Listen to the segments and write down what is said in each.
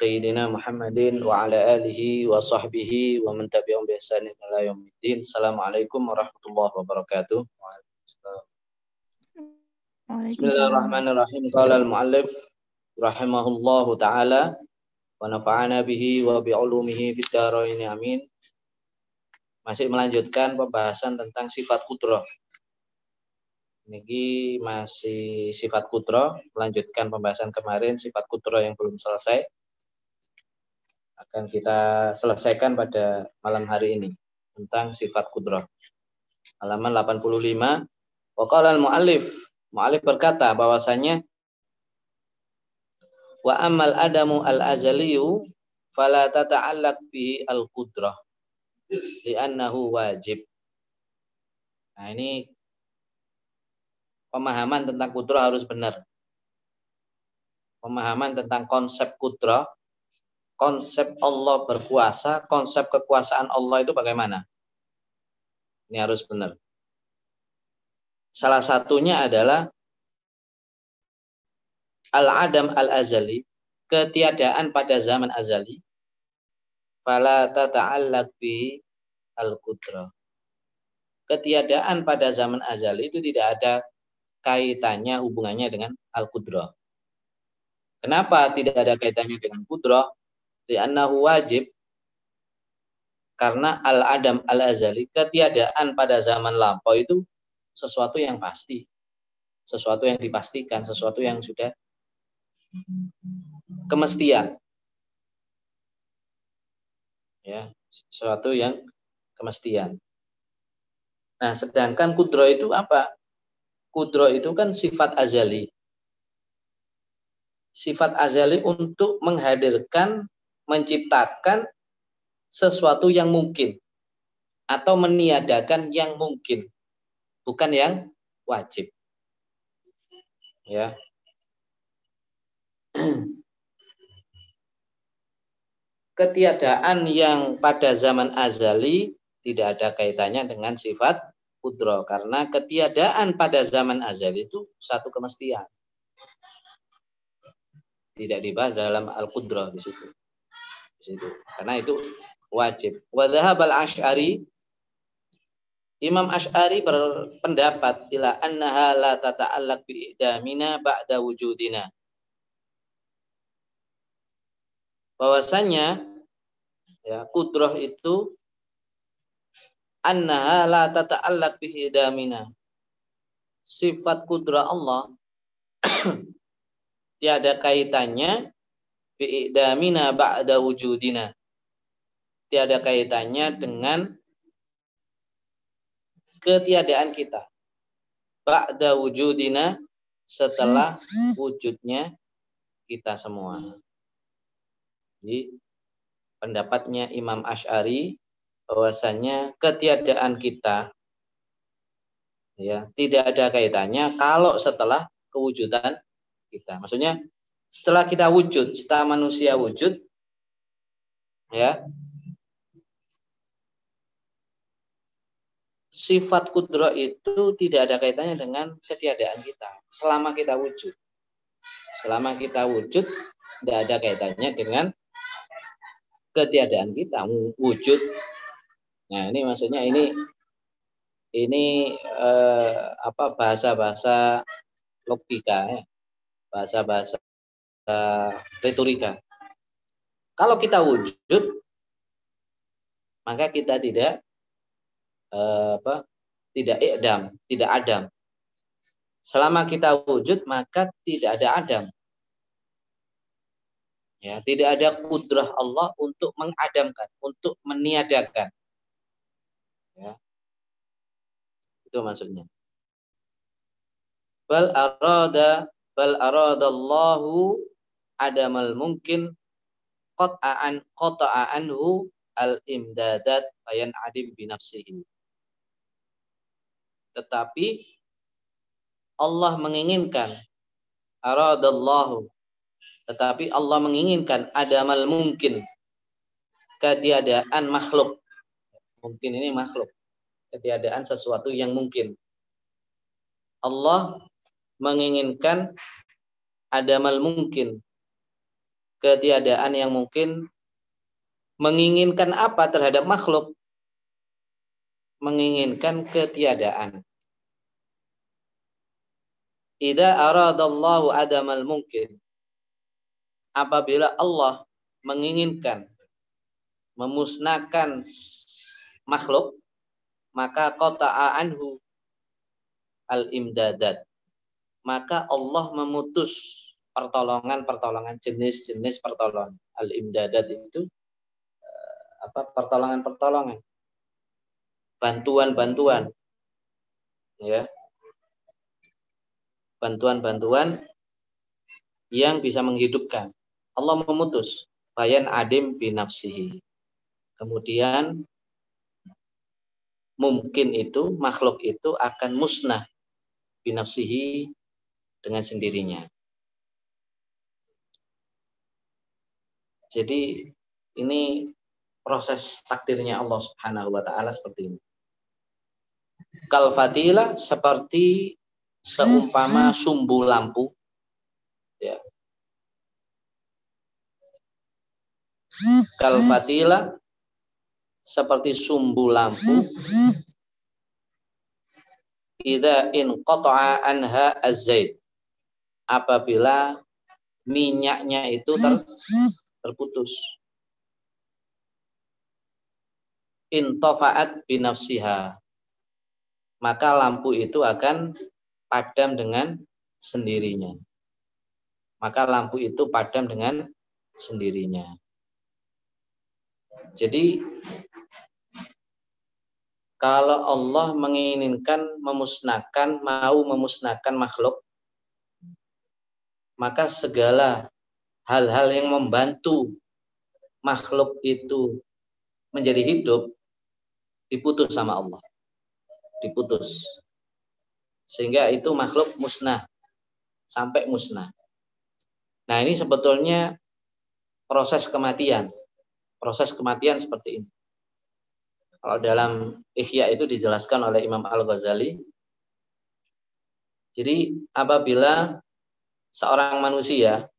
Sayyidina Muhammadin wa ala alihi wa sahbihi wa man tabi'ahum bi ihsanin ila yaumiddin. Assalamualaikum warahmatullahi wabarakatuh. Bismillahirrahmanirrahim. Qala al-muallif rahimahullahu taala wa nafa'ana bihi wa bi ulumihi fid dharain amin. Masih melanjutkan pembahasan tentang sifat kudrah. Niki masih sifat kudro, melanjutkan pembahasan kemarin sifat kudro yang belum selesai akan kita selesaikan pada malam hari ini tentang sifat kudrah. Halaman 85. Waqala al-muallif, muallif berkata bahwasanya wa amal adamu al-azaliyu fala tata'allaq bihi al-qudrah li'annahu wajib. Nah, ini pemahaman tentang kudrah harus benar. Pemahaman tentang konsep kudrah konsep Allah berkuasa, konsep kekuasaan Allah itu bagaimana? Ini harus benar. Salah satunya adalah al-adam al-azali, ketiadaan pada zaman azali. Fala tata'allaq bi al-qudrah. Ketiadaan pada zaman azali itu tidak ada kaitannya hubungannya dengan al-qudrah. Kenapa tidak ada kaitannya dengan kudrah? Li'annahu wajib. Karena al-adam al-azali ketiadaan pada zaman lampau itu sesuatu yang pasti. Sesuatu yang dipastikan sesuatu yang sudah kemestian. Ya sesuatu yang kemestian. Nah sedangkan kudro itu apa? Kudro itu kan sifat azali. Sifat azali untuk menghadirkan menciptakan sesuatu yang mungkin atau meniadakan yang mungkin bukan yang wajib. Ya. Ketiadaan yang pada zaman azali tidak ada kaitannya dengan sifat kudro karena ketiadaan pada zaman azali itu satu kemestian. Tidak dibahas dalam al kudro di situ situ. Karena itu wajib. Wa al Asy'ari Imam Asy'ari berpendapat ila annaha la tata'allaq bi idamina ba'da wujudina. Bahwasanya ya kudrah itu annaha la tata'allaq bi idamina. Sifat kudrah Allah tiada kaitannya bi'idamina ba'da wujudina. Tiada kaitannya dengan ketiadaan kita. Ba'da wujudina setelah wujudnya kita semua. Jadi pendapatnya Imam Ash'ari bahwasanya ketiadaan kita ya tidak ada kaitannya kalau setelah kewujudan kita. Maksudnya setelah kita wujud, setelah manusia wujud, ya, sifat kudro itu tidak ada kaitannya dengan ketiadaan kita. Selama kita wujud, selama kita wujud, tidak ada kaitannya dengan ketiadaan kita wujud. Nah ini maksudnya ini ini eh, apa bahasa-bahasa logika ya, bahasa-bahasa retorika. Kalau kita wujud, maka kita tidak eh, apa? Tidak idam, tidak adam. Selama kita wujud, maka tidak ada adam. Ya, tidak ada kudrah Allah untuk mengadamkan, untuk meniadakan. Ya. Itu maksudnya. Bal arada bal aradallahu adamal mungkin qat'an qata'a anhu al imdadat bayan adim binafsihi. Tetapi Allah menginginkan aradallahu tetapi Allah menginginkan adamal mungkin ketiadaan makhluk. Mungkin ini makhluk. Ketiadaan sesuatu yang mungkin. Allah menginginkan adamal mungkin ketiadaan yang mungkin menginginkan apa terhadap makhluk menginginkan ketiadaan Ida aradallahu adamal mungkin. Apabila Allah menginginkan memusnahkan makhluk, maka qata'a anhu al-imdadat. Maka Allah memutus pertolongan-pertolongan jenis-jenis pertolongan. Al-imdadat itu eh, apa pertolongan-pertolongan. Bantuan-bantuan. Ya, bantuan-bantuan yang bisa menghidupkan. Allah memutus bayan adim binafsihi. Kemudian mungkin itu makhluk itu akan musnah binafsihi dengan sendirinya. Jadi ini proses takdirnya Allah Subhanahu wa taala seperti ini. Kal seperti seumpama sumbu lampu. Ya. Kalfatila seperti sumbu lampu. Ida in qata'a anha az-zait apabila minyaknya itu ter, terputus intofa'at binafsiha maka lampu itu akan padam dengan sendirinya. Maka lampu itu padam dengan sendirinya. Jadi kalau Allah menginginkan memusnahkan, mau memusnahkan makhluk, maka segala hal-hal yang membantu makhluk itu menjadi hidup diputus sama Allah. Diputus sehingga itu makhluk musnah sampai musnah. Nah, ini sebetulnya proses kematian. Proses kematian seperti ini. Kalau dalam Ihya itu dijelaskan oleh Imam Al-Ghazali. Jadi apabila seorang manusia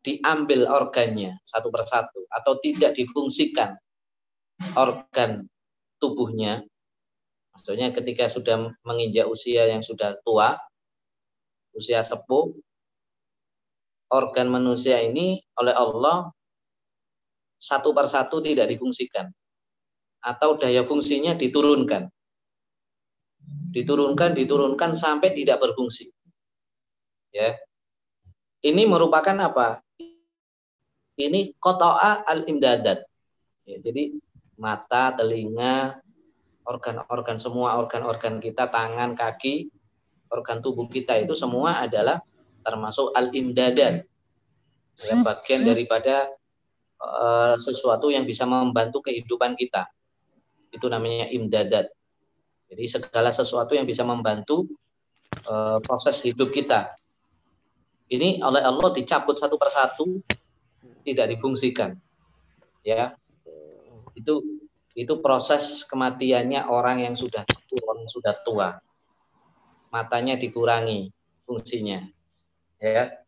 diambil organnya satu persatu atau tidak difungsikan organ tubuhnya Maksudnya ketika sudah menginjak usia yang sudah tua, usia sepuh, organ manusia ini oleh Allah satu persatu tidak difungsikan atau daya fungsinya diturunkan. Diturunkan, diturunkan sampai tidak berfungsi. Ya. Ini merupakan apa? Ini kotoa al-imdadat. Ya, jadi mata, telinga, organ-organ semua organ-organ kita, tangan, kaki, organ tubuh kita itu semua adalah termasuk al-imdadan. Ya, bagian daripada uh, sesuatu yang bisa membantu kehidupan kita. Itu namanya imdadat. Jadi segala sesuatu yang bisa membantu uh, proses hidup kita. Ini oleh Allah dicabut satu persatu, tidak difungsikan. Ya, itu itu proses kematiannya orang yang sudah tua, sudah tua. Matanya dikurangi fungsinya. Ya.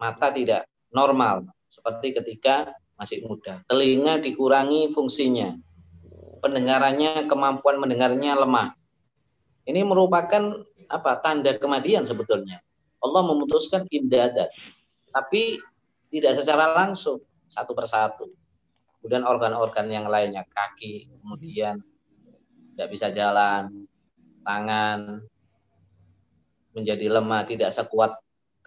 Mata tidak normal seperti ketika masih muda. Telinga dikurangi fungsinya. Pendengarannya, kemampuan mendengarnya lemah. Ini merupakan apa? Tanda kematian sebetulnya. Allah memutuskan imdadat. Tapi tidak secara langsung satu persatu. Kemudian organ-organ yang lainnya kaki kemudian tidak bisa jalan tangan menjadi lemah tidak sekuat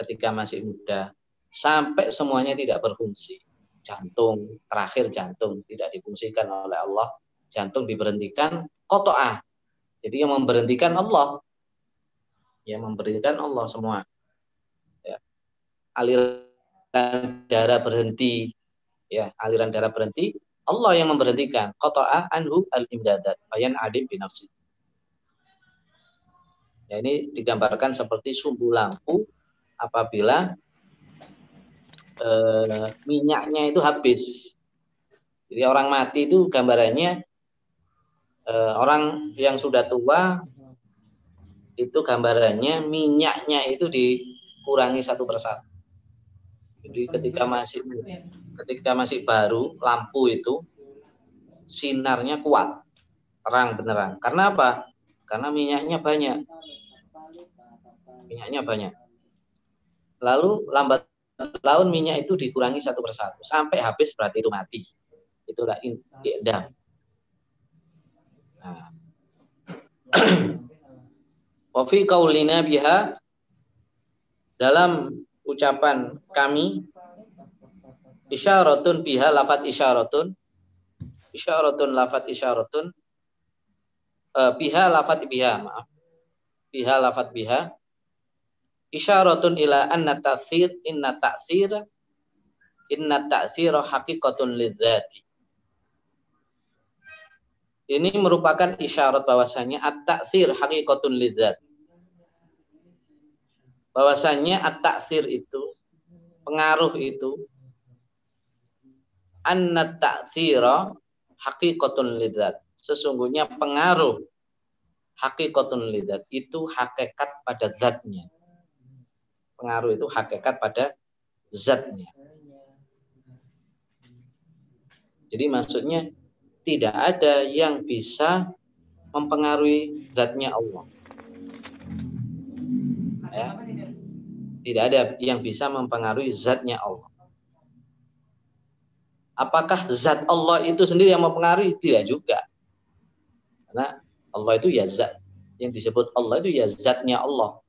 ketika masih muda. Sampai semuanya tidak berfungsi. Jantung terakhir jantung tidak difungsikan oleh Allah. Jantung diberhentikan kotoah. Jadi yang memberhentikan Allah. Yang memberhentikan Allah semua. Aliran darah berhenti. Ya aliran darah berhenti. Allah yang memberhentikan. Qata'a anhu al-imdadat. Bayan adim binafsi. Ya ini digambarkan seperti sumbu lampu apabila eh, minyaknya itu habis. Jadi orang mati itu gambarannya eh, orang yang sudah tua itu gambarannya minyaknya itu di dikurangi satu persatu. Jadi ketika masih ketika masih baru lampu itu sinarnya kuat, terang beneran. Karena apa? Karena minyaknya banyak. Minyaknya banyak. Lalu lambat laun minyak itu dikurangi satu persatu sampai habis berarti itu mati. Itulah idam. Nah. Wa fi qaulina biha dalam ucapan kami isyaratun biha lafat isyaratun isyaratun lafat isyaratun uh, biha lafat biha maaf biha lafat biha isyaratun ila anna ta'thir inna ta'thir inna ta'thira haqiqatun lidzati ini merupakan isyarat bahwasanya at-ta'sir haqiqatun lidzat. Bahwasanya at-ta'sir itu pengaruh itu anna ta'sira haqiqatun lidzat. Sesungguhnya pengaruh haqiqatun lidzat itu hakikat pada zatnya. Pengaruh itu hakikat pada zatnya. Jadi maksudnya tidak ada yang bisa mempengaruhi zatnya Allah. Ya. Tidak ada yang bisa mempengaruhi zatnya Allah. Apakah zat Allah itu sendiri yang mempengaruhi? Tidak juga. Karena Allah itu ya zat. Yang disebut Allah itu ya zatnya Allah.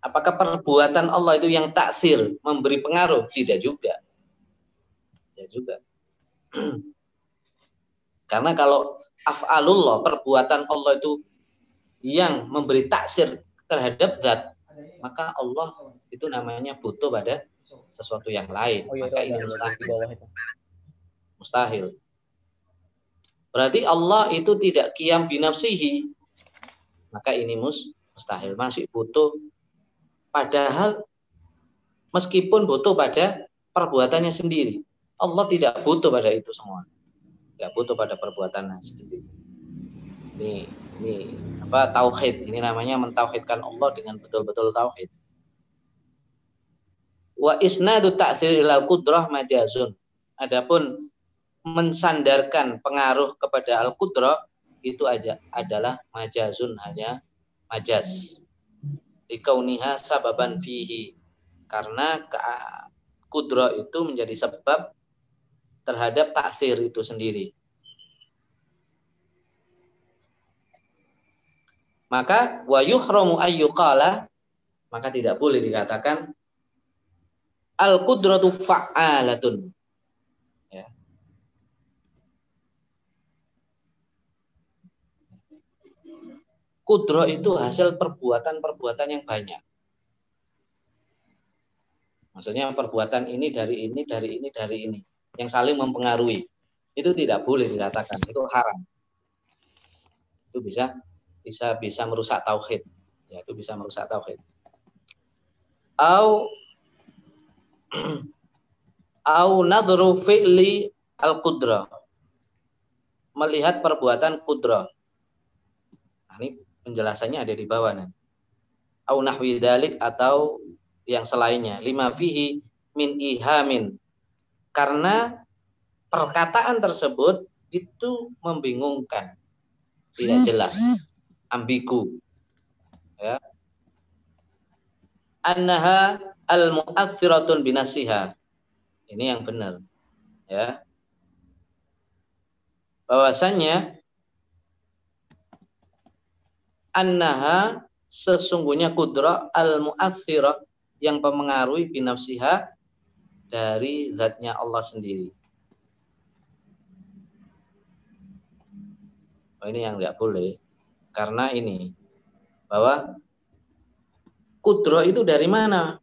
Apakah perbuatan Allah itu yang taksir, memberi pengaruh? Tidak juga. Tidak juga. Karena kalau af'alullah, perbuatan Allah itu yang memberi taksir terhadap zat, maka Allah itu namanya butuh pada sesuatu yang lain. Oh, iya, maka ini mustahil. Mustahil. Berarti Allah itu tidak kiam binafsihi. Maka ini mus, mustahil. Masih butuh. Padahal meskipun butuh pada perbuatannya sendiri. Allah tidak butuh pada itu semua nggak butuh pada perbuatan sendiri. Ini ini apa tauhid ini namanya mentauhidkan Allah dengan betul-betul tauhid. Wa isnadu ta'sir ilal qudrah majazun. Adapun mensandarkan pengaruh kepada al-qudrah itu aja adalah majazun hanya majaz. Ikauniha sababan fihi. Karena kudro itu menjadi sebab terhadap taksir itu sendiri. Maka wa yuhramu ayyuqala maka tidak boleh dikatakan al qudratu fa'alatun. Ya. Kudro itu hasil perbuatan-perbuatan yang banyak. Maksudnya perbuatan ini dari ini, dari ini, dari ini yang saling mempengaruhi. Itu tidak boleh dikatakan, itu haram. Itu bisa bisa bisa merusak tauhid. Ya, itu bisa merusak tauhid. Au au nadru fi'li al-qudra. Melihat perbuatan kudra. Nah, ini penjelasannya ada di bawah nih. Au nahwi dalik atau yang selainnya. Lima fihi min ihamin karena perkataan tersebut itu membingungkan, tidak jelas, ambigu. Ya. Annaha al-mu'atsiratun binasiha. Ini yang benar. Ya. Bahwasanya annaha sesungguhnya kudra al-mu'atsirah yang mempengaruhi binafsiha dari zatnya Allah sendiri. Oh, ini yang tidak boleh. Karena ini bahwa kudro itu dari mana?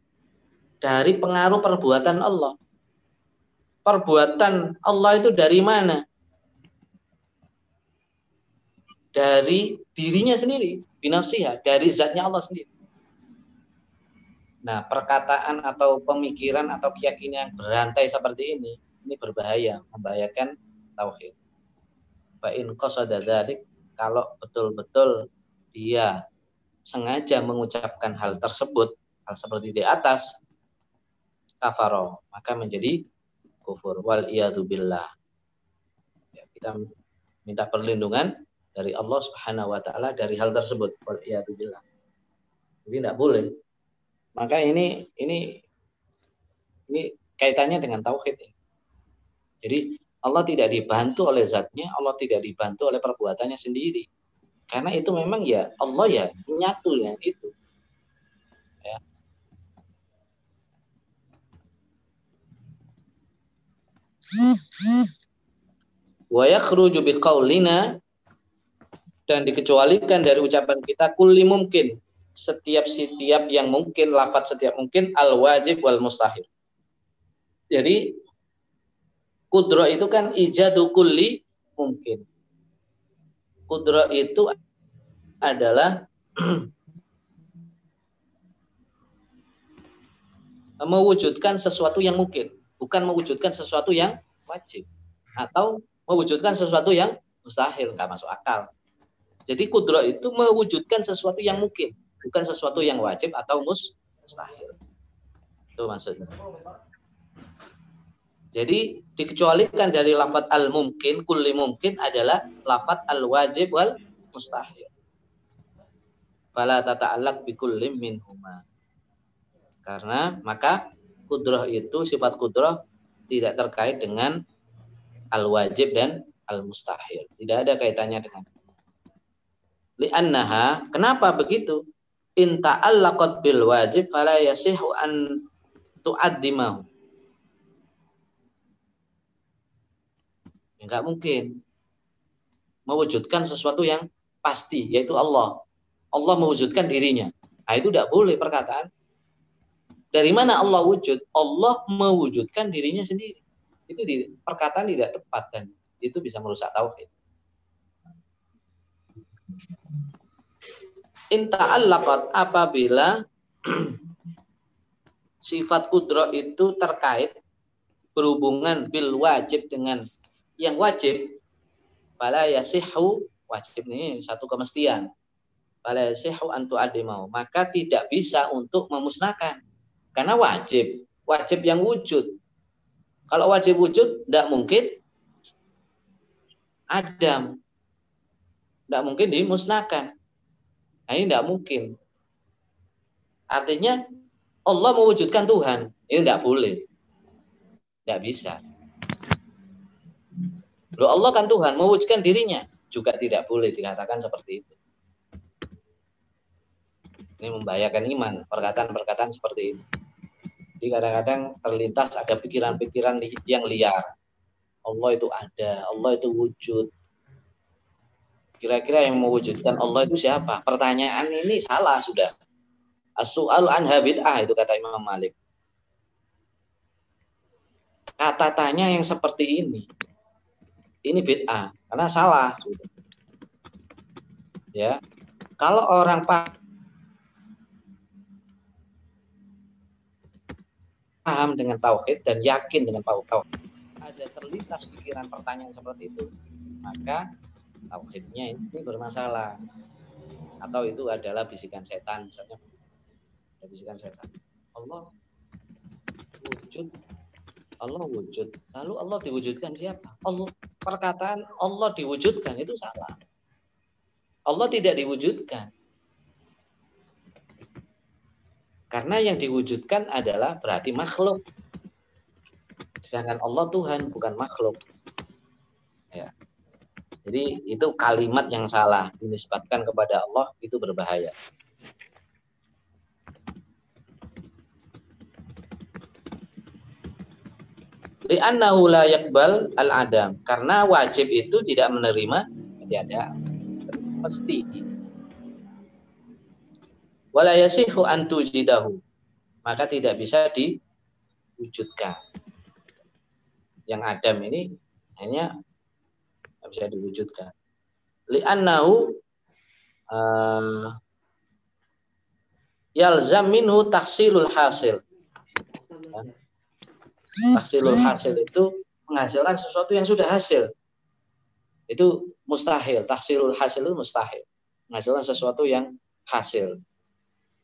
Dari pengaruh perbuatan Allah. Perbuatan Allah itu dari mana? Dari dirinya sendiri, binafsiha, dari zatnya Allah sendiri. Nah, perkataan atau pemikiran atau keyakinan yang berantai seperti ini, ini berbahaya, membahayakan tauhid. Fa'in qasada kalau betul-betul dia sengaja mengucapkan hal tersebut, hal seperti di atas kafaro maka menjadi kufur. Wal billah. Ya, kita minta perlindungan dari Allah Subhanahu wa taala dari hal tersebut. Wal billah. Jadi tidak boleh. Maka ini ini ini kaitannya dengan tauhid. Jadi Allah tidak dibantu oleh zatnya Allah tidak dibantu oleh perbuatannya sendiri. Karena itu memang ya Allah ya nyatu ya itu. Wa yakhruju biqaulina dan dikecualikan dari ucapan kita kulli mungkin setiap setiap yang mungkin lafat setiap mungkin al wajib wal mustahil jadi kudro itu kan ijadu kulli mungkin. Kudro itu adalah mewujudkan sesuatu yang mungkin bukan mewujudkan sesuatu yang wajib atau mewujudkan sesuatu yang mustahil nggak masuk akal. Jadi kudro itu mewujudkan sesuatu yang mungkin bukan sesuatu yang wajib atau mustahil. Itu maksudnya jadi dikecualikan dari lafat al mungkin kulli mungkin adalah lafat al wajib wal mustahil fala tata'allaq bi kulli minhuma karena maka kudroh itu sifat kudroh tidak terkait dengan al wajib dan al mustahil. Tidak ada kaitannya dengan li'annaha kenapa begitu? In ta'allaqat bil wajib fala yasihu an tu'addimahu. Enggak mungkin mewujudkan sesuatu yang pasti yaitu Allah. Allah mewujudkan dirinya. Nah, itu tidak boleh perkataan dari mana Allah wujud? Allah mewujudkan dirinya sendiri. Itu di, perkataan tidak tepat dan itu bisa merusak tauhid. Inta'allaqat apabila sifat kudro itu terkait berhubungan bil wajib dengan yang wajib fala yasihu wajib ini satu kemestian fala yasihu antu adimau maka tidak bisa untuk memusnahkan karena wajib, wajib yang wujud. Kalau wajib wujud, tidak mungkin Adam. Tidak mungkin dimusnahkan. Nah ini tidak mungkin. Artinya Allah mewujudkan Tuhan. Ini tidak boleh. Tidak bisa. Loh Allah kan Tuhan, mewujudkan dirinya. Juga tidak boleh dikatakan seperti itu. Ini membahayakan iman, perkataan-perkataan seperti itu. Jadi kadang-kadang terlintas ada pikiran-pikiran yang liar. Allah itu ada, Allah itu wujud. Kira-kira yang mewujudkan Allah itu siapa? Pertanyaan ini salah sudah. As-su'al an habit'ah itu kata Imam Malik. Kata tanya yang seperti ini. Ini bid'ah karena salah gitu. Ya. Kalau orang paham dengan tauhid dan yakin dengan tauhid, ada terlintas pikiran pertanyaan seperti itu, maka tauhidnya ini bermasalah. Atau itu adalah bisikan setan, misalnya bisikan setan. Allah wujud, Allah wujud. Lalu Allah diwujudkan siapa? Allah perkataan Allah diwujudkan itu salah. Allah tidak diwujudkan. Karena yang diwujudkan adalah berarti makhluk. Sedangkan Allah Tuhan bukan makhluk. Ya. Jadi itu kalimat yang salah dinisbatkan kepada Allah itu berbahaya. Li'annahu la yakbal al-adam. Karena wajib itu tidak menerima tiada. Mesti. Wala yasihu antujidahu maka tidak bisa diwujudkan. Yang Adam ini hanya bisa diwujudkan. Li'annahu uh, yalzam minhu tahsilul hasil tahsilul hasil itu menghasilkan sesuatu yang sudah hasil itu mustahil tahsilul hasil itu mustahil menghasilkan sesuatu yang hasil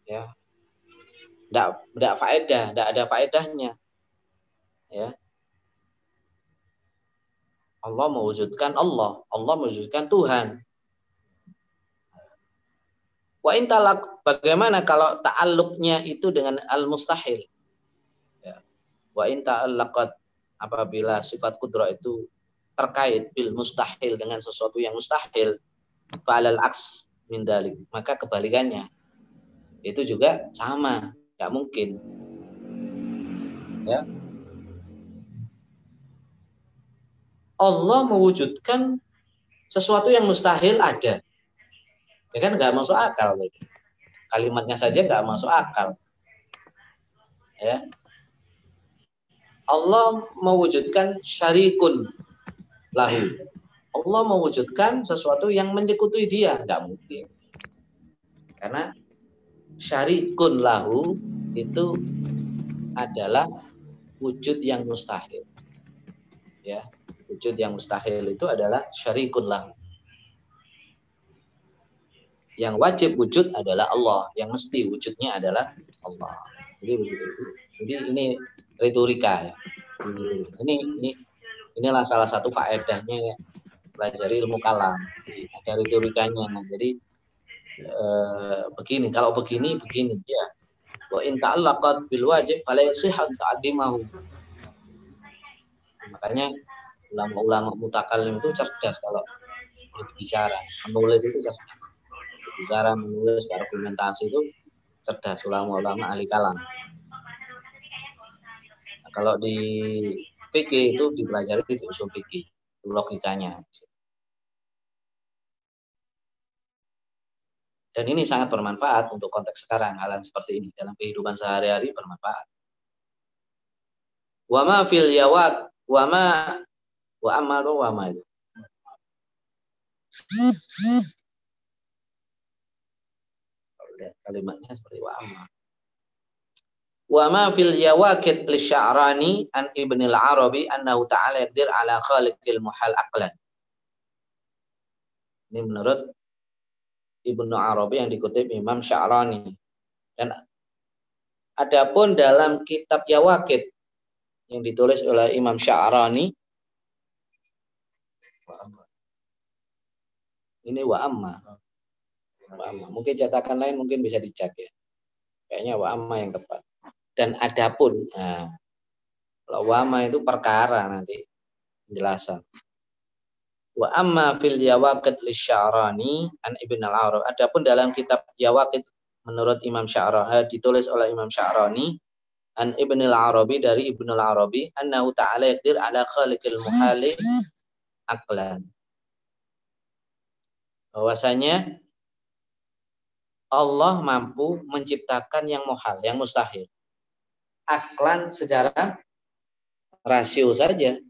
ya Tidak, tidak faedah, tidak ada faedahnya. Ya. Allah mewujudkan Allah, Allah mewujudkan Tuhan. Wa intalak bagaimana kalau ta'alluqnya itu dengan al-mustahil? Ya. Wa inta'allaqat apabila sifat kudrah itu terkait bil mustahil dengan sesuatu yang mustahil, fa'alal aks min dalik. Maka kebalikannya itu juga sama, nggak mungkin. Ya. Allah mewujudkan sesuatu yang mustahil ada. Ya kan nggak masuk akal. Kalimatnya saja nggak masuk akal. Ya. Allah mewujudkan syarikun lahu. Allah mewujudkan sesuatu yang menyekutui dia, nggak mungkin. Karena syarikun lahu itu adalah wujud yang mustahil. Ya, wujud yang mustahil itu adalah syarikun lahu. Yang wajib wujud adalah Allah, yang mesti wujudnya adalah Allah. Jadi. Jadi ini retorika ya. Ini ini inilah salah satu faedahnya ya, pelajari ilmu kalam. Ada retorikanya. Nah, jadi eh, begini, kalau begini begini ya. Wa in ta'allaqat bil wajib fala yasihat ta'dimahu. Makanya ulama-ulama mutakallim itu cerdas kalau berbicara, menulis itu cerdas bicara menulis argumentasi itu cerdas ulama-ulama ahli kalam kalau di fikih itu dipelajari di usul fikih logikanya. Dan ini sangat bermanfaat untuk konteks sekarang hal seperti ini. Dalam kehidupan sehari-hari bermanfaat. Wama fil yawat wama wa amal wama itu kalimatnya seperti wa amma. Wa ma fil yawakid li sya'rani an ibn al-arabi annahu ta'ala yadir ala khaliqil muhal aqlan. Ini menurut Ibnu Arabi yang dikutip Imam Sya'rani. Dan adapun dalam kitab Yawakid yang ditulis oleh Imam Sya'rani ini wa amma. Wa amma. Mungkin cetakan lain mungkin bisa dicek ya. Kayaknya wa amma yang tepat. Dan adapun, nah, kalau wa amma itu perkara nanti penjelasan. Wa amma fil yawaqid lisyarani an Ibn al-Arab. Adapun dalam kitab Yawaqid menurut Imam Sya'rani eh, ditulis oleh Imam Sya'rani an Ibn al-Arabi dari Ibn al-Arabi annahu ta'ala yadir ala khaliqil muhali aklan. Bahwasanya Allah mampu menciptakan yang mohal, yang mustahil. Aklan secara rasio saja.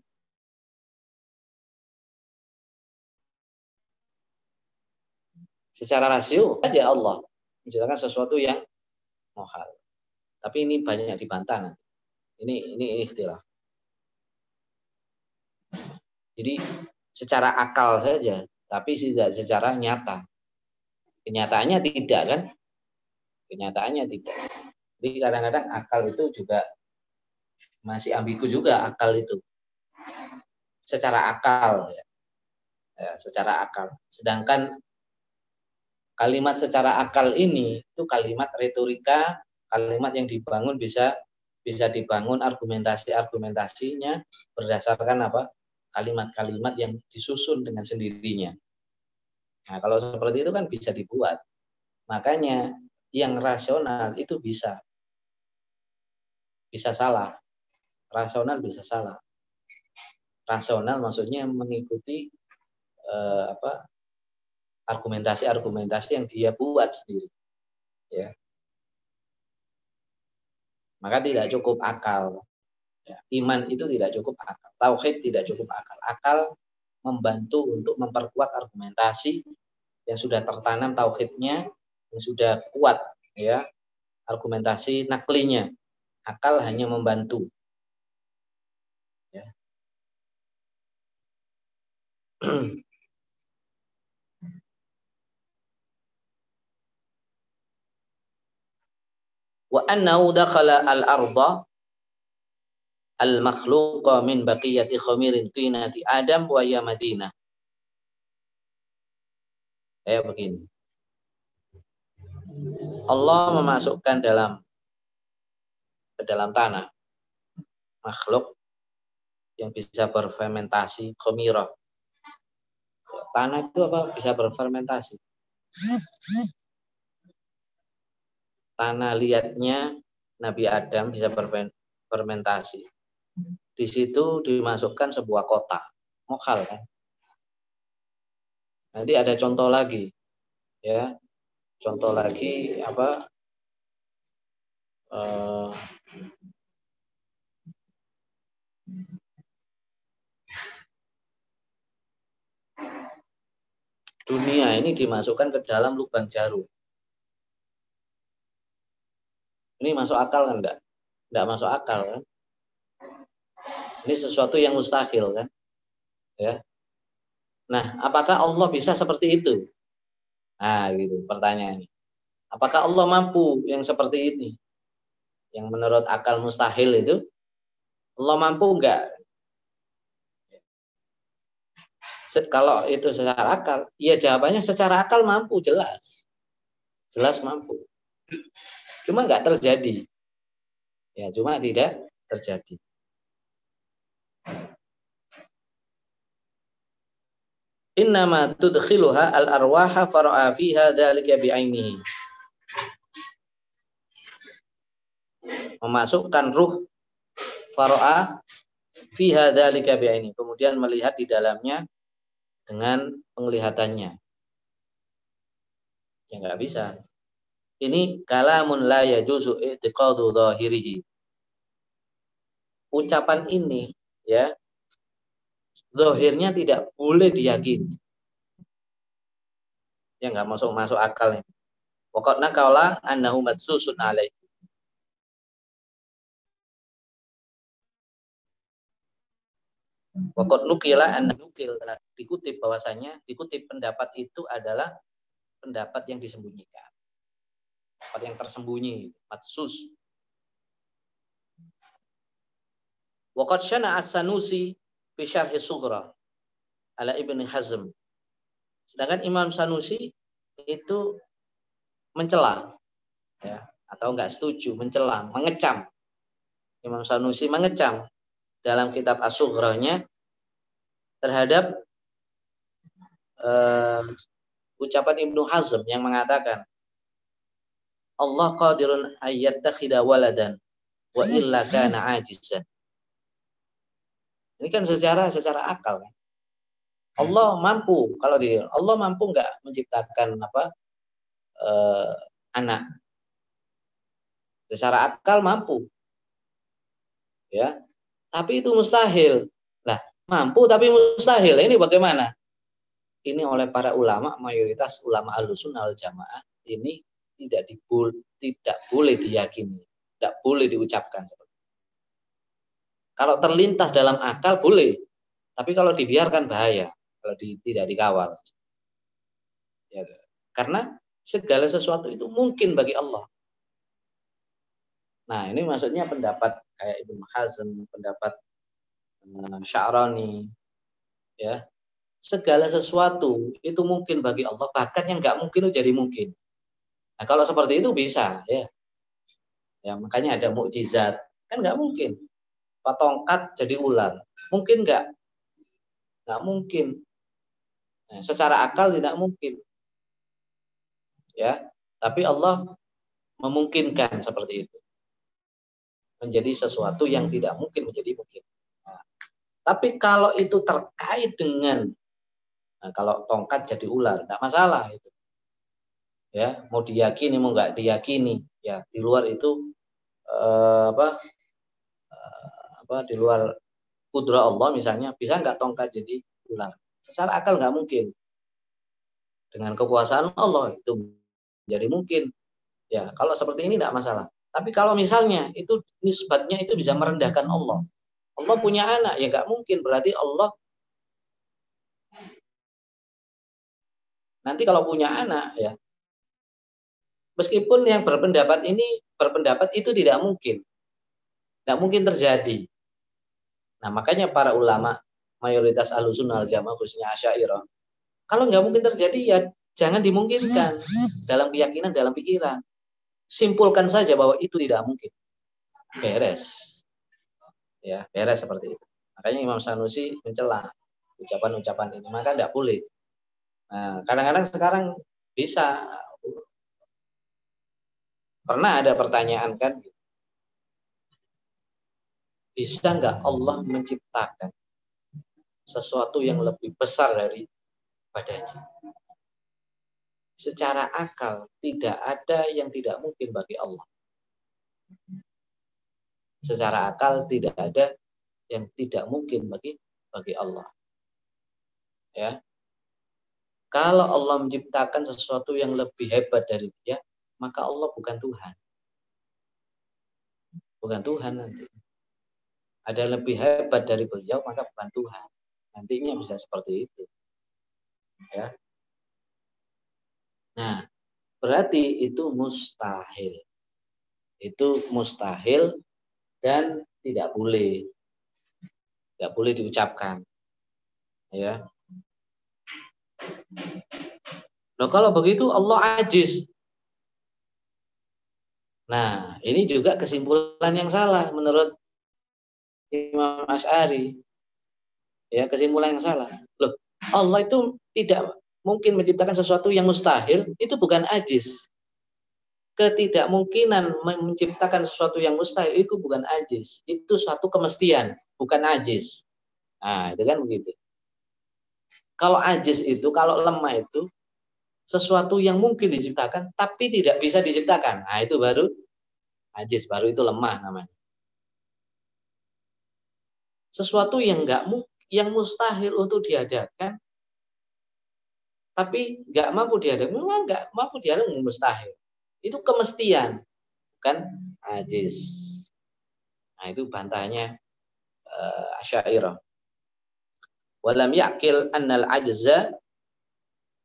Secara rasio saja Allah menciptakan sesuatu yang mohal. Tapi ini banyak dibantah. Ini ini ikhtilaf. Jadi secara akal saja, tapi tidak secara nyata. Kenyataannya tidak kan? Kenyataannya tidak. Jadi kadang-kadang akal itu juga masih ambigu juga akal itu. Secara akal ya. ya secara akal. Sedangkan kalimat secara akal ini itu kalimat retorika, kalimat yang dibangun bisa bisa dibangun argumentasi-argumentasinya berdasarkan apa? kalimat-kalimat yang disusun dengan sendirinya. Nah, kalau seperti itu kan bisa dibuat. Makanya yang rasional itu bisa bisa salah. Rasional bisa salah. Rasional maksudnya mengikuti eh, apa argumentasi-argumentasi yang dia buat sendiri. Ya. Maka tidak cukup akal. Ya. Iman itu tidak cukup akal. Tauhid tidak cukup akal. Akal membantu untuk memperkuat argumentasi yang sudah tertanam tauhidnya, yang sudah kuat ya argumentasi naklinya. Akal hanya membantu. Ya. wa annahu dakhala al-arda al-makhluqa min baqiyati khamirin tinati Adam wa ya Madinah. Kayak begini. Allah memasukkan dalam ke dalam tanah makhluk yang bisa berfermentasi khamirah. Tanah itu apa? Bisa berfermentasi. Tanah liatnya Nabi Adam bisa berfermentasi. Di situ dimasukkan sebuah kota. Mokal kan? Nanti ada contoh lagi. Ya. Contoh lagi apa? Uh, dunia ini dimasukkan ke dalam lubang jarum. Ini masuk akal kan enggak? Enggak masuk akal kan? Ini sesuatu yang mustahil kan? Ya. Nah, apakah Allah bisa seperti itu? Nah, gitu pertanyaannya. Apakah Allah mampu yang seperti ini? Yang menurut akal mustahil itu Allah mampu enggak? Kalau itu secara akal, ya jawabannya secara akal mampu jelas. Jelas mampu. Cuma enggak terjadi. Ya, cuma tidak terjadi. Innama tudkhiluha al-arwaha fara'a fiha dzalika bi'ainihi. Memasukkan ruh fara'a fiha dzalika bi'aini. Kemudian melihat di dalamnya dengan penglihatannya. Ya enggak bisa. Ini kalamun la yajuzu i'tiqadu dhahirihi. Ucapan ini ya Zohirnya tidak boleh diyakini. Ya nggak masuk masuk akal ini. Pokoknya kaulah annahu madsusun alaih. Pokok nukila anda nukil dikutip bahwasanya dikutip pendapat itu adalah pendapat yang disembunyikan. Pendapat yang tersembunyi, matsus. Waqad syana as-Sanusi fi syarhi sughra ala Ibnu Hazm. Sedangkan Imam Sanusi itu mencela ya atau enggak setuju, mencela, mengecam. Imam Sanusi mengecam dalam kitab As-Sughranya terhadap uh, ucapan Ibnu Hazm yang mengatakan Allah qadirun ayyattakhidha waladan wa illa kana ajizan. Ini kan secara secara akal kan. Allah mampu kalau di Allah mampu nggak menciptakan apa eh, anak secara akal mampu ya tapi itu mustahil. Lah mampu tapi mustahil. Ini bagaimana? Ini oleh para ulama mayoritas ulama alusun al jamaah ini tidak dibul tidak boleh diyakini. Tidak boleh diucapkan. Kalau terlintas dalam akal boleh, tapi kalau dibiarkan bahaya kalau di, tidak dikawal. Ya, karena segala sesuatu itu mungkin bagi Allah. Nah, ini maksudnya pendapat kayak Ibnu Hazm, pendapat uh, Sya'rani, ya. Segala sesuatu itu mungkin bagi Allah, bahkan yang nggak mungkin itu jadi mungkin. Nah, kalau seperti itu bisa, ya. Ya, makanya ada mukjizat. Kan nggak mungkin tongkat jadi ular. Mungkin nggak? Nggak mungkin. Nah, secara akal tidak mungkin. Ya, tapi Allah memungkinkan seperti itu. Menjadi sesuatu yang tidak mungkin menjadi mungkin. Nah, tapi kalau itu terkait dengan nah, kalau tongkat jadi ular, tidak masalah itu. Ya, mau diyakini mau nggak diyakini, ya di luar itu eh, apa apa di luar kudra Allah misalnya bisa nggak tongkat jadi ular secara akal nggak mungkin dengan kekuasaan Allah itu jadi mungkin ya kalau seperti ini tidak masalah tapi kalau misalnya itu nisbatnya itu bisa merendahkan Allah Allah punya anak ya nggak mungkin berarti Allah nanti kalau punya anak ya meskipun yang berpendapat ini berpendapat itu tidak mungkin. Tidak mungkin terjadi. Nah, makanya para ulama mayoritas alusunal jamaah khususnya asyairah. Kalau nggak mungkin terjadi ya jangan dimungkinkan dalam keyakinan, dalam pikiran. Simpulkan saja bahwa itu tidak mungkin. Beres. Ya, beres seperti itu. Makanya Imam Sanusi mencela ucapan-ucapan ini. Maka tidak boleh. Nah, kadang-kadang sekarang bisa pernah ada pertanyaan kan bisa nggak Allah menciptakan sesuatu yang lebih besar dari badannya secara akal tidak ada yang tidak mungkin bagi Allah secara akal tidak ada yang tidak mungkin bagi bagi Allah ya kalau Allah menciptakan sesuatu yang lebih hebat dari dia, maka Allah bukan Tuhan. Bukan Tuhan nanti. Ada yang lebih hebat dari beliau, maka bukan Tuhan. Nantinya bisa seperti itu. Ya. Nah, berarti itu mustahil. Itu mustahil dan tidak boleh. Tidak boleh diucapkan. Ya. Nah kalau begitu Allah ajiz. Nah ini juga kesimpulan yang salah menurut Imam Ash'ari. Ya kesimpulan yang salah. Loh Allah itu tidak mungkin menciptakan sesuatu yang mustahil. Itu bukan ajiz. Ketidakmungkinan menciptakan sesuatu yang mustahil itu bukan ajiz. Itu suatu kemestian, bukan ajiz. Nah itu kan begitu. Kalau ajis itu, kalau lemah itu sesuatu yang mungkin diciptakan tapi tidak bisa diciptakan. Nah, itu baru ajis, baru itu lemah namanya. Sesuatu yang enggak yang mustahil untuk diadakan tapi nggak mampu diadakan, memang nggak mampu diadakan mustahil. Itu kemestian, bukan ajis. Nah, itu bantahnya uh, Asy'ariyah walam yakil annal ajza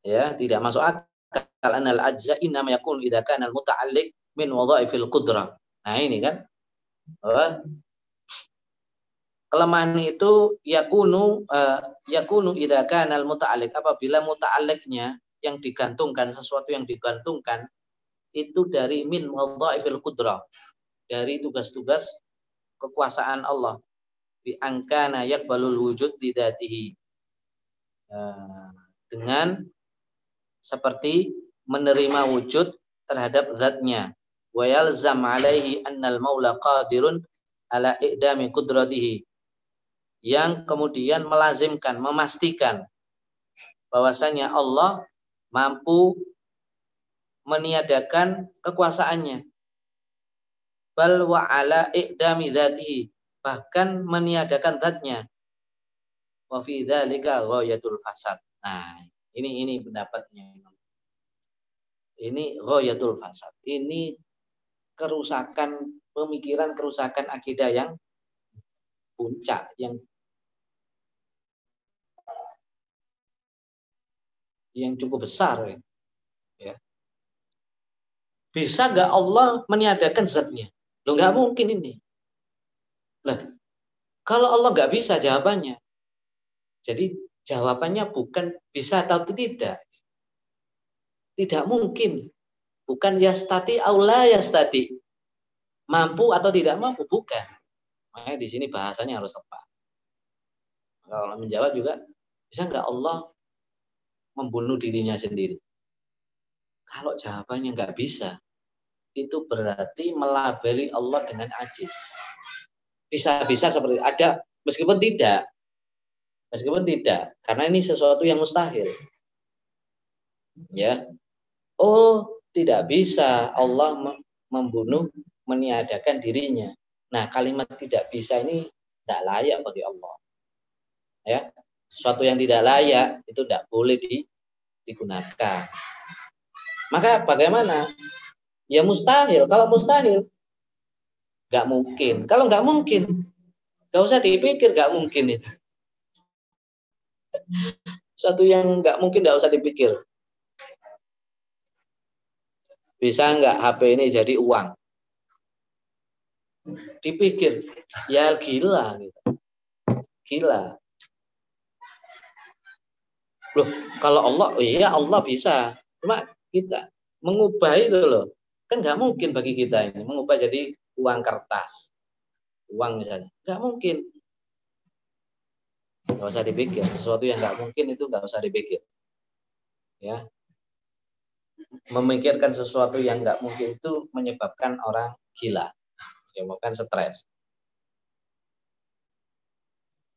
ya tidak masuk akal annal ajza inna yakun idza kana al muta'alliq min wadhaifil qudrah nah ini kan kelemahan itu yakunu uh, yakunu idza kana al muta'alliq. Apabila muta'alliqnya yang digantungkan sesuatu yang digantungkan itu dari min wadhaifil qudrah dari tugas-tugas kekuasaan Allah. Bi angkana yakbalul wujud lidatihi nah, dengan seperti menerima wujud terhadap zatnya. Wa yalzam alaihi annal maula qadirun ala i'dami qudratihi yang kemudian melazimkan memastikan bahwasanya Allah mampu meniadakan kekuasaannya bal wa ala i'dami dzatihi bahkan meniadakan zatnya. Wa fi dzalika ghayatul fasad. Nah, ini ini pendapatnya. Ini ghayatul fasad. Ini kerusakan pemikiran, kerusakan akidah yang puncak yang yang cukup besar ya. Bisa nggak Allah meniadakan zatnya? Lo nggak mungkin ini. Lah, kalau Allah nggak bisa jawabannya. Jadi jawabannya bukan bisa atau tidak. Tidak mungkin. Bukan ya stati aula ya stati. Mampu atau tidak mampu, bukan. Makanya di sini bahasanya harus tepat. Kalau menjawab juga, bisa nggak Allah membunuh dirinya sendiri? Kalau jawabannya nggak bisa, itu berarti melabeli Allah dengan ajis. Bisa-bisa seperti ada meskipun tidak. Meskipun tidak karena ini sesuatu yang mustahil. Ya. Oh tidak bisa Allah membunuh meniadakan dirinya nah kalimat tidak bisa ini tidak layak bagi Allah ya sesuatu yang tidak layak itu tidak boleh di, digunakan maka bagaimana ya mustahil kalau mustahil Gak mungkin. Kalau nggak mungkin, nggak usah dipikir nggak mungkin itu. Satu yang nggak mungkin nggak usah dipikir. bisa nggak HP ini jadi uang? Dipikir, ya gila gitu. Gila. Loh, kalau Allah, iya Allah bisa. Cuma kita mengubah itu loh. Kan nggak mungkin bagi kita ini mengubah jadi uang kertas. Uang misalnya. Nggak mungkin. Nggak usah dipikir. Sesuatu yang nggak mungkin itu nggak usah dipikir. Ya. Memikirkan sesuatu yang nggak mungkin itu menyebabkan orang gila. Menyebabkan stres.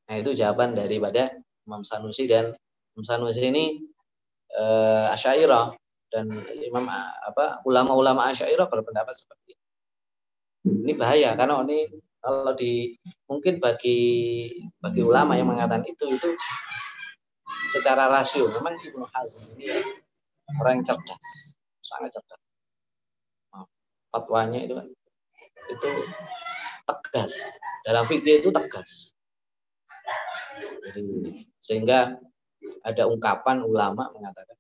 Nah itu jawaban daripada Imam Sanusi dan Imam Sanusi ini uh, Asyairah dan Imam apa ulama-ulama Asyairah berpendapat seperti ini. Ini bahaya karena ini kalau di mungkin bagi bagi ulama yang mengatakan itu itu secara rasio memang Ibnu Hazm ini orang yang cerdas, sangat cerdas. Fatwanya itu kan itu tegas. Dalam fikih itu tegas. Sehingga ada ungkapan ulama mengatakan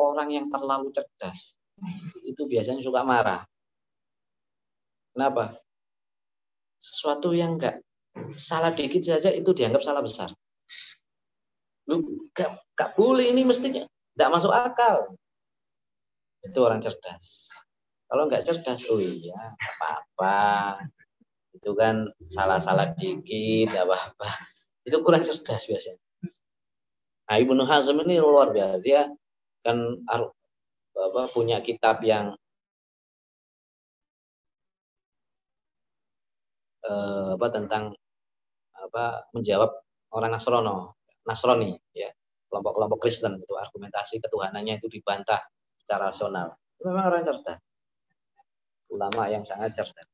orang yang terlalu cerdas itu biasanya suka marah. Kenapa? Sesuatu yang enggak salah dikit saja itu dianggap salah besar. Lu gak, gak boleh ini mestinya tidak masuk akal. Itu orang cerdas. Kalau nggak cerdas, oh iya, apa-apa. Itu kan salah-salah dikit, apa-apa. Itu kurang cerdas biasanya. Nah, Ibnu Hazm ini luar biasa. Dia kan apa, punya kitab yang eh, apa tentang apa menjawab orang Nasrono, Nasrani ya kelompok-kelompok Kristen itu argumentasi ketuhanannya itu dibantah secara rasional. Memang orang cerdas, ulama yang sangat cerdas.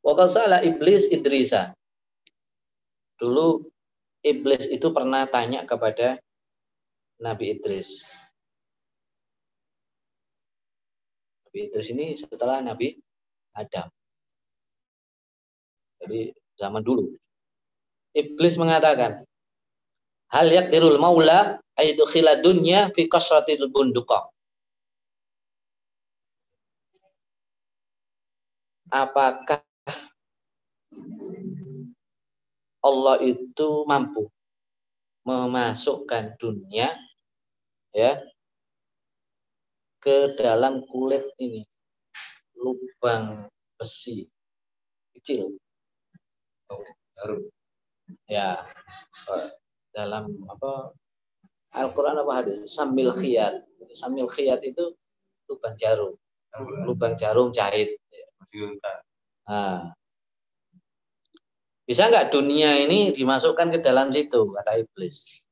Wakal salah iblis Idrisa. Dulu iblis itu pernah tanya kepada Nabi Idris. Nabi Idris ini setelah Nabi Adam. Jadi zaman dulu. Iblis mengatakan, Hal yakdirul maula aidu dunya fi kasratil bunduqa. Apakah Allah itu mampu memasukkan dunia ya ke dalam kulit ini? Lubang besi kecil. Ya dalam apa Al-Quran apa hadis? Sambil khiat sambil khiat itu lubang jarum. Lubang. Jarum jahit. Nah, bisa nggak dunia ini dimasukkan ke dalam situ? Kata iblis.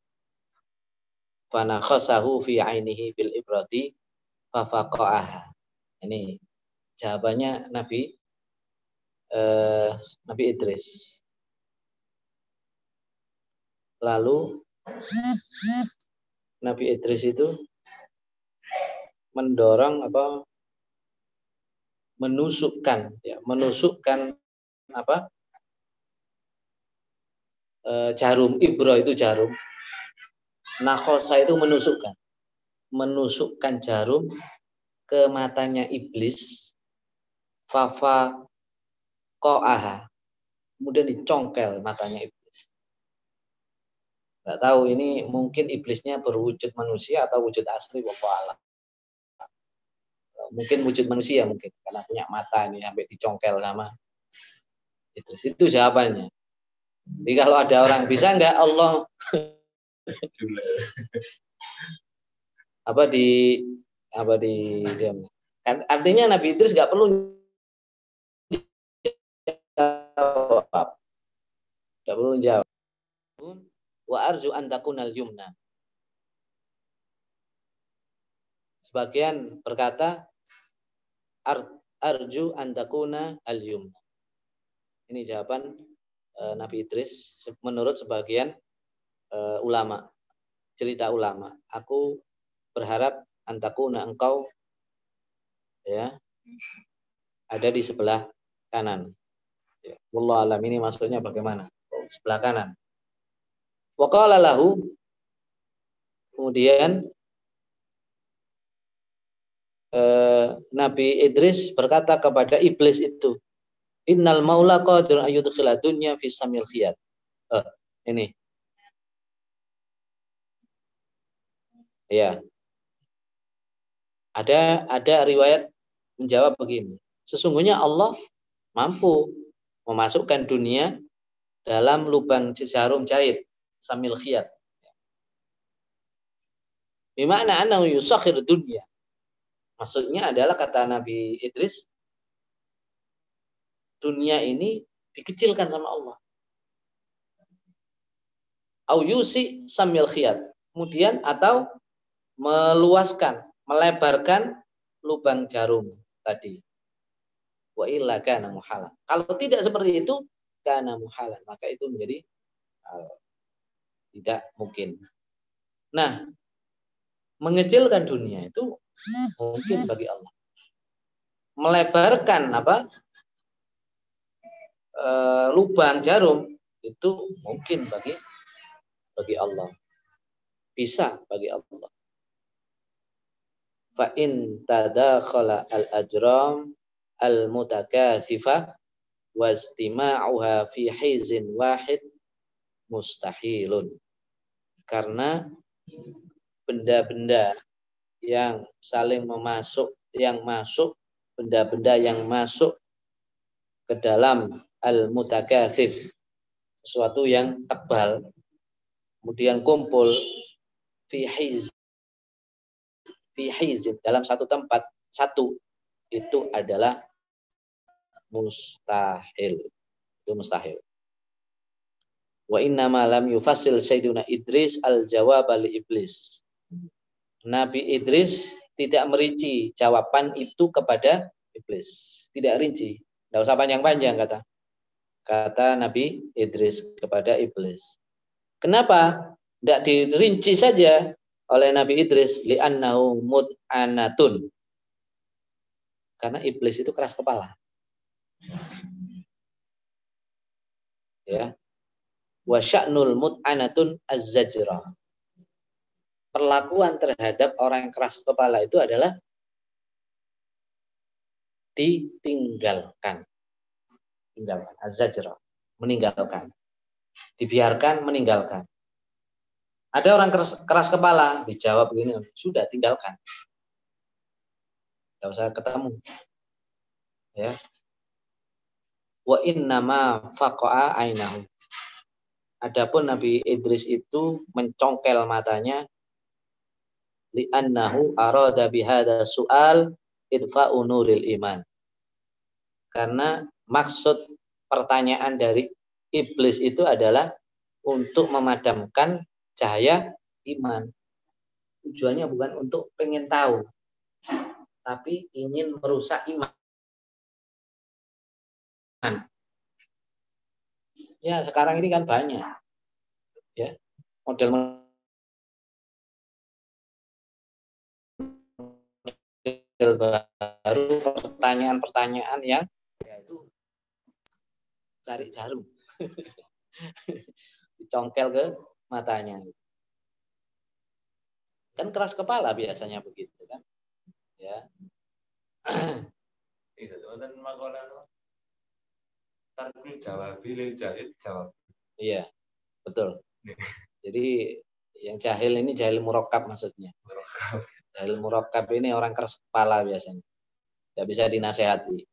Fana khosahu fi ainihi bil ibrati fafaqa'aha. Ini jawabannya Nabi eh, Nabi Idris. Lalu Nabi Idris itu mendorong apa menusukkan ya menusukkan apa Eh, jarum ibro itu jarum. Nakhosa itu menusukkan menusukkan jarum ke matanya iblis fafa koaha. Kemudian dicongkel matanya iblis nggak tahu ini mungkin iblisnya berwujud manusia atau wujud asli bapak mungkin wujud manusia mungkin karena punya mata ini sampai dicongkel sama iblis itu jawabannya jadi kalau ada orang bisa nggak Allah apa di apa di diam. Kan artinya Nabi Idris nggak perlu jawab. Nggak perlu jawab. Wa arju an al yumna. Sebagian berkata ar, arju an al yumna. Ini jawaban Eh, Nabi Idris menurut sebagian uh, ulama cerita ulama aku berharap antakuna engkau ya ada di sebelah kanan ya. Allah alam ini maksudnya bagaimana sebelah kanan Waqala lahu Kemudian eh, Nabi Idris berkata kepada iblis itu, Innal maula qadirun ayyudkhila dunya fi samil khiyat. Eh, ini. Ya. Ada ada riwayat menjawab begini. Sesungguhnya Allah mampu memasukkan dunia dalam lubang jarum jahit samil khiyat. Bimana annahu yusakhir dunia. Maksudnya adalah kata Nabi Idris, dunia ini dikecilkan sama Allah. Au yusi samil khiyat. Kemudian atau meluaskan, melebarkan lubang jarum tadi. Wa illa kana muhalan. Kalau tidak seperti itu, kana muhalan. Maka itu menjadi tidak mungkin. Nah, mengecilkan dunia itu mungkin bagi Allah. Melebarkan apa? E, lubang jarum itu mungkin bagi bagi Allah. Bisa bagi Allah. Fa in tadakhala al-ajram al-mutakatsifah wastima'uha fi hizin wahid mustahilun. Karena benda-benda yang saling memasuk yang masuk benda-benda yang masuk ke dalam al-mutakatsif sesuatu yang tebal kemudian kumpul fi hiz fi hizin dalam satu tempat satu itu adalah mustahil. Itu mustahil wa inna ma lam yufassil sayyiduna Idris al jawab li iblis Nabi Idris tidak merinci jawaban itu kepada iblis. Tidak rinci. Tidak usah panjang-panjang kata. Kata Nabi Idris kepada iblis. Kenapa? Tidak dirinci saja oleh Nabi Idris. Li'annahu mut'anatun. Karena iblis itu keras kepala. Ya. Wa sya'nul mut'anatun az-zajrah perlakuan terhadap orang yang keras kepala itu adalah ditinggalkan. Tinggalkan. Azajra. Meninggalkan. Dibiarkan, meninggalkan. Ada orang keras, keras kepala, dijawab begini, sudah tinggalkan. Tidak usah ketemu. Ya. Wa innama faqa'a ainahu. Adapun Nabi Idris itu mencongkel matanya li'annahu arada bihada su'al idfa'u nuril iman. Karena maksud pertanyaan dari iblis itu adalah untuk memadamkan cahaya iman. Tujuannya bukan untuk pengen tahu, tapi ingin merusak iman. Ya, sekarang ini kan banyak. Ya, model baru pertanyaan-pertanyaan yang ya itu cari jarum. Dicongkel ke matanya. Kan keras kepala biasanya begitu kan ya. Itu dan jawab jahil jawab iya betul jadi yang jahil ini jahil murokap maksudnya Jahil murakkab ini orang keras kepala biasanya. Tidak bisa dinasehati.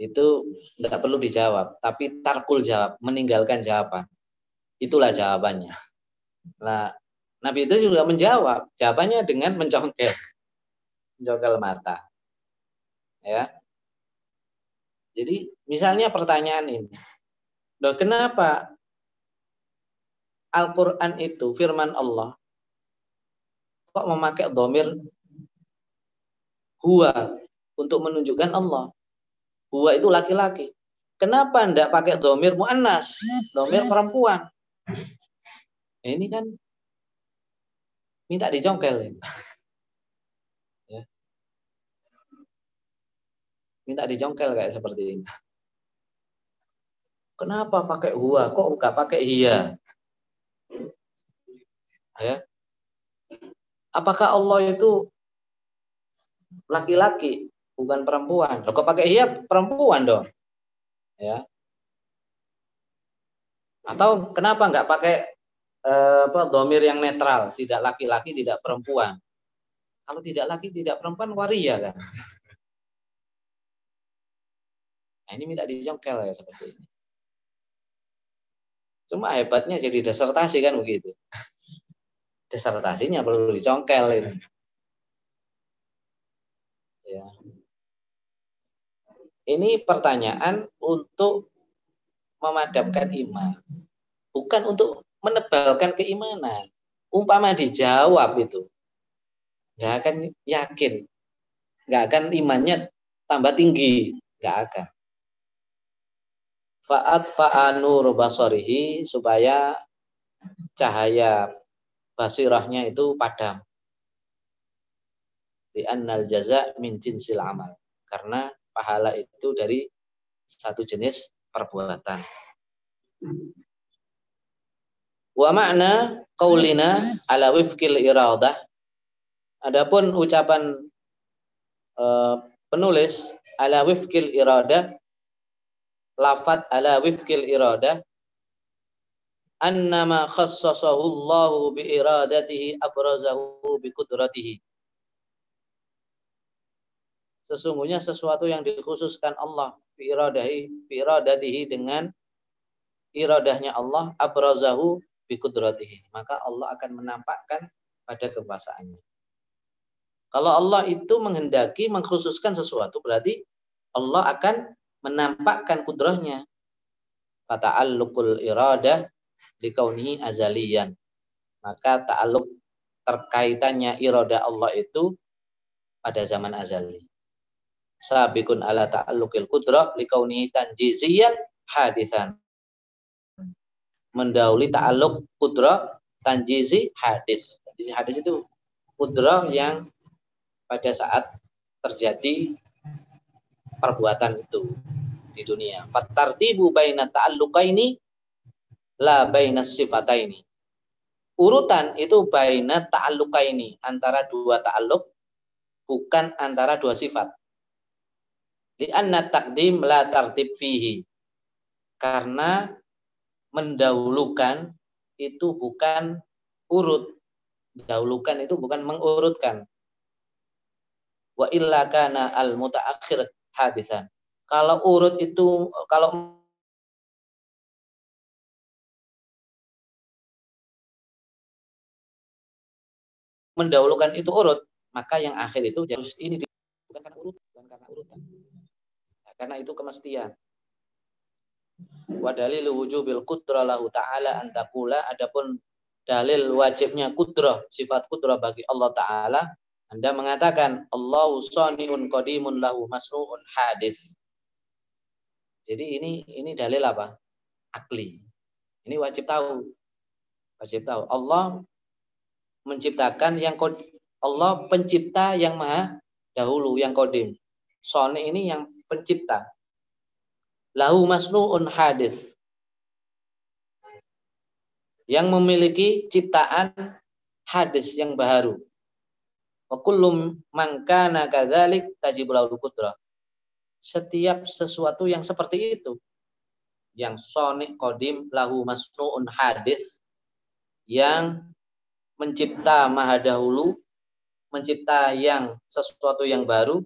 Itu tidak perlu dijawab. Tapi tarkul jawab. Meninggalkan jawaban. Itulah jawabannya. Nah, Nabi itu juga menjawab. Jawabannya dengan mencongkel. Mencongkel mata. Ya. Jadi misalnya pertanyaan ini. Loh, kenapa Al-Quran itu firman Allah kok memakai domir huwa untuk menunjukkan Allah. Huwa itu laki-laki. Kenapa ndak pakai domir muannas, domir perempuan? Ini kan minta dicongkel. Ya. Minta dicongkel kayak seperti ini. Kenapa pakai huwa? Kok enggak pakai iya? Ya. apakah Allah itu laki-laki bukan perempuan? Kok pakai iya perempuan dong? Ya. Atau kenapa nggak pakai eh, apa domir yang netral, tidak laki-laki, tidak perempuan? Kalau tidak laki, tidak perempuan, waria kan? Nah, ini minta dijongkel ya seperti ini. Cuma hebatnya jadi desertasi kan begitu. Desertasinya perlu dicongkel ini. Ya. Ini pertanyaan untuk memadamkan iman. Bukan untuk menebalkan keimanan. Umpama dijawab itu. Nggak akan yakin. Nggak akan imannya tambah tinggi. Nggak akan. Fa'at fa'anur basarihi supaya cahaya basirahnya itu padam. Di annal jaza min jinsil amal. Karena pahala itu dari satu jenis perbuatan. Wa makna qaulina ala wifkil iradah. Adapun ucapan uh, penulis ala wifkil iradah lafat ala wifkil irada. Annama khassasahu Allahu bi iradatihi abrazahu bi kudratihi sesungguhnya sesuatu yang dikhususkan Allah bi iradahi bi iradatihi dengan iradahnya Allah abrazahu bi kudratihi maka Allah akan menampakkan pada kekuasaannya. Kalau Allah itu menghendaki mengkhususkan sesuatu berarti Allah akan menampakkan kudrahnya. Fata'alluqul iradah likaunihi azaliyan. Maka ta'alluq terkaitannya iradah Allah itu pada zaman azali. Sabikun ala ta'alluqil kudrah likaunihi tanjiziyan hadisan. Mendahului ta'alluq kudrah tanjizi hadis. Tanjizi hadis itu kudrah yang pada saat terjadi perbuatan itu di dunia. Fatartibu baina ta'alluqaini la baina sifataini. Urutan itu baina ta'alluqaini, antara dua ta'alluq bukan antara dua sifat. Di anna takdim la tartib fihi. Karena mendahulukan itu bukan urut. Dahulukan itu bukan mengurutkan. Wa illa kana al mutaakhir hadisan. Kalau urut itu kalau mendahulukan itu urut, maka yang akhir itu harus ini bukan karena urut, bukan karena urutan. Nah, karena itu kemestian. Wa dalil wujubil qudrah lahu ta'ala antakula adapun dalil wajibnya kudrah, sifat kudrah bagi Allah taala anda mengatakan Allahu saniun qadimun lahu masru'un hadis. Jadi ini ini dalil apa? Akli. Ini wajib tahu. Wajib tahu. Allah menciptakan yang Allah pencipta yang maha dahulu yang kodim. Soni ini yang pencipta. Lahu masnu'un hadis. Yang memiliki ciptaan hadis yang baru. Wa kullu man kana kadzalik setiap sesuatu yang seperti itu yang sonik kodim lahu masnuun hadis yang mencipta maha dahulu mencipta yang sesuatu yang baru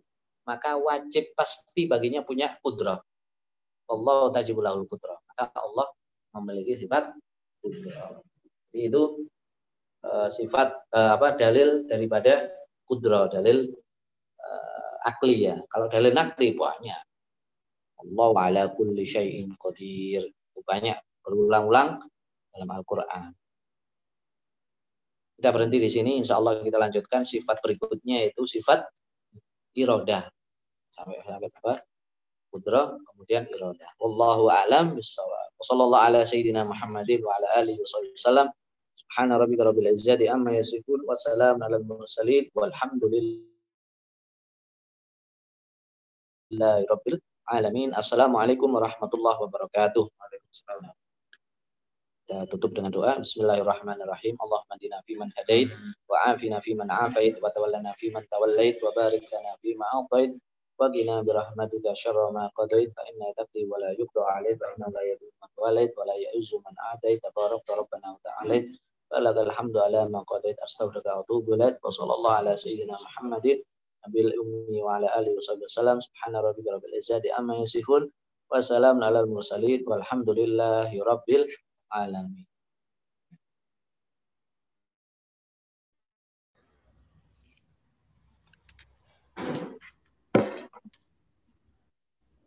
maka wajib pasti baginya punya kudrah Allah tajibul lahu kudrah maka Allah memiliki sifat kudrah itu uh, sifat uh, apa dalil daripada kudrah dalil akli ya. Kalau dalil nakli banyak. Allah ala kulli syai'in qadir. Banyak berulang-ulang dalam Al-Qur'an. Kita berhenti di sini, insya Allah kita lanjutkan sifat berikutnya yaitu sifat irodah. Sampai sampai apa? Kudrah, kemudian irodah. Wallahu a'lam bishawab. Wassallallahu ala sayyidina Muhammadin wa ala. Subhana rabbika rabbil izzati amma yasifun wa salamun alal mursalin walhamdulillah Rabbil alamin. Assalamualaikum warahmatullahi wabarakatuh. Kita tutup dengan doa. Bismillahirrahmanirrahim. Allahumma dina fi man hadait, wa afina fi man afait, wa tawallana fi man tawallait, wa barik lana fi ma atait, wa qina bi rahmatika syarra ma qadait, fa inna taqdi wa la yuqda alayk, fa inna la yadhillu man walait, wa la ya'izzu man atait, tabarak rabbana wa ta'ala. بلغ الحمد على ما قضيت. أستغفرك وأتوب إليك. وصلى الله على سيدنا محمد نبي الأمي وعلى آله وصحبه وسلم. سبحان ربك رب العزة عما يصفون. وسلام على المرسلين. والحمد لله رب العالمين.